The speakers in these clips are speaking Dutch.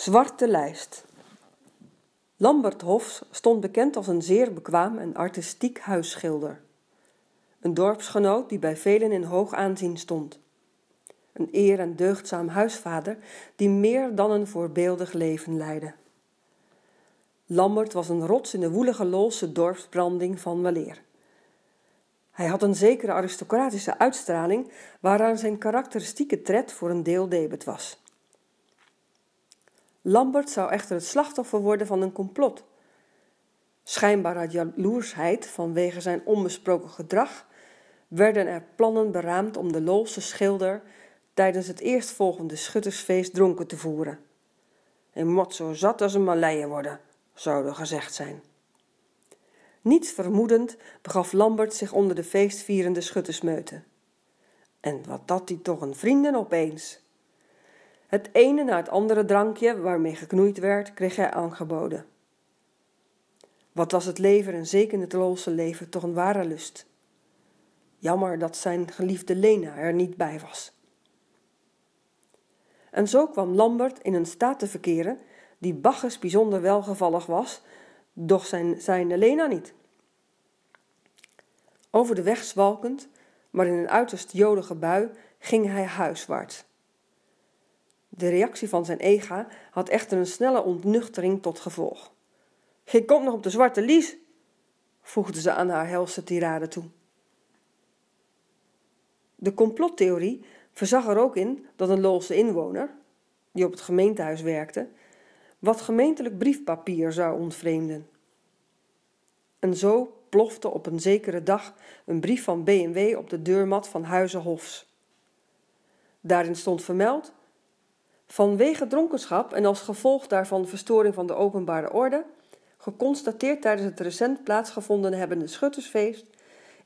Zwarte lijst. Lambert Hofs stond bekend als een zeer bekwaam en artistiek huisschilder. Een dorpsgenoot die bij velen in hoog aanzien stond. Een eer en deugdzaam huisvader die meer dan een voorbeeldig leven leidde. Lambert was een rots in de woelige Loolse dorpsbranding van weleer. Hij had een zekere aristocratische uitstraling waaraan zijn karakteristieke tred voor een deel debet was. Lambert zou echter het slachtoffer worden van een complot. Schijnbaar uit jaloersheid vanwege zijn onbesproken gedrag werden er plannen beraamd om de Loolse schilder tijdens het eerstvolgende schuttersfeest dronken te voeren. Hij moet zo zat als een Malayer worden, zou er gezegd zijn. Niets vermoedend begaf Lambert zich onder de feestvierende schuttersmeute. En wat dat die toch een vrienden opeens. Het ene na het andere drankje waarmee geknoeid werd, kreeg hij aangeboden. Wat was het leven en zeker het Loolse leven toch een ware lust. Jammer dat zijn geliefde Lena er niet bij was. En zo kwam Lambert in een staat te verkeren die Bacchus bijzonder welgevallig was, doch zijn, zijn Lena niet. Over de weg zwalkend, maar in een uiterst jolige bui, ging hij huiswaarts. De reactie van zijn ega had echter een snelle ontnuchtering tot gevolg. Je komt nog op de zwarte lies, voegde ze aan haar helse tirade toe. De complottheorie verzag er ook in dat een Loolse inwoner, die op het gemeentehuis werkte, wat gemeentelijk briefpapier zou ontvreemden. En zo plofte op een zekere dag een brief van B&W op de deurmat van Huizen Hofs. Daarin stond vermeld Vanwege dronkenschap en als gevolg daarvan verstoring van de openbare orde, geconstateerd tijdens het recent plaatsgevonden hebbende schuttersfeest,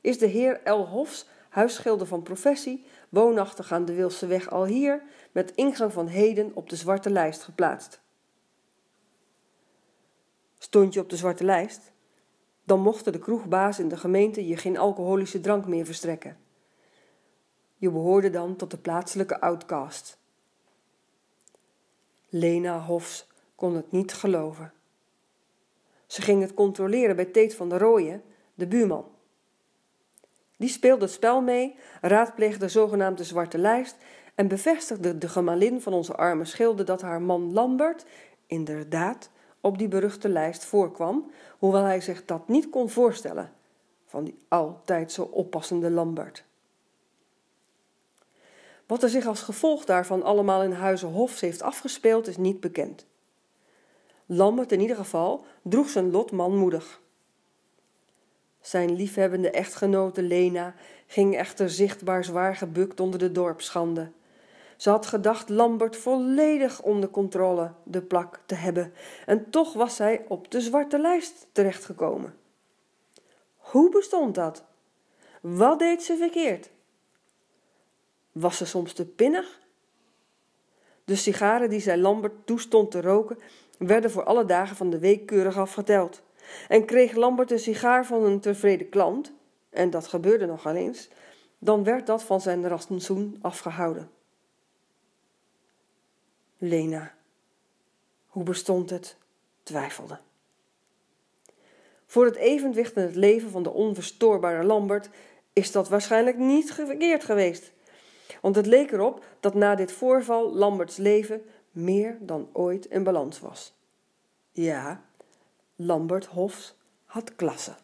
is de heer L. Hofs, huisschilder van professie, woonachtig aan de Wilseweg al hier, met ingang van heden op de zwarte lijst geplaatst. Stond je op de zwarte lijst? Dan mochten de kroegbaas in de gemeente je geen alcoholische drank meer verstrekken. Je behoorde dan tot de plaatselijke outcast. Lena Hofs kon het niet geloven. Ze ging het controleren bij Teet van der Rooyen, de buurman. Die speelde het spel mee, raadpleegde de zogenaamde zwarte lijst en bevestigde de gemalin van onze arme schilder dat haar man Lambert inderdaad op die beruchte lijst voorkwam, hoewel hij zich dat niet kon voorstellen van die altijd zo oppassende Lambert. Wat er zich als gevolg daarvan allemaal in Huizen Hofs heeft afgespeeld, is niet bekend. Lambert in ieder geval droeg zijn lot manmoedig. Zijn liefhebbende echtgenote Lena ging echter zichtbaar zwaar gebukt onder de dorpsschande. Ze had gedacht Lambert volledig onder controle de plak te hebben, en toch was zij op de zwarte lijst terechtgekomen. Hoe bestond dat? Wat deed ze verkeerd? Was ze soms te pinnig? De sigaren die zij Lambert toestond te roken, werden voor alle dagen van de week keurig afgeteld. En kreeg Lambert een sigaar van een tevreden klant, en dat gebeurde nogal eens, dan werd dat van zijn rantsoen afgehouden. Lena, hoe bestond het, twijfelde. Voor het evenwicht in het leven van de onverstoorbare Lambert is dat waarschijnlijk niet verkeerd geweest. Want het leek erop dat na dit voorval Lamberts leven meer dan ooit in balans was. Ja, Lambert Hofs had klasse.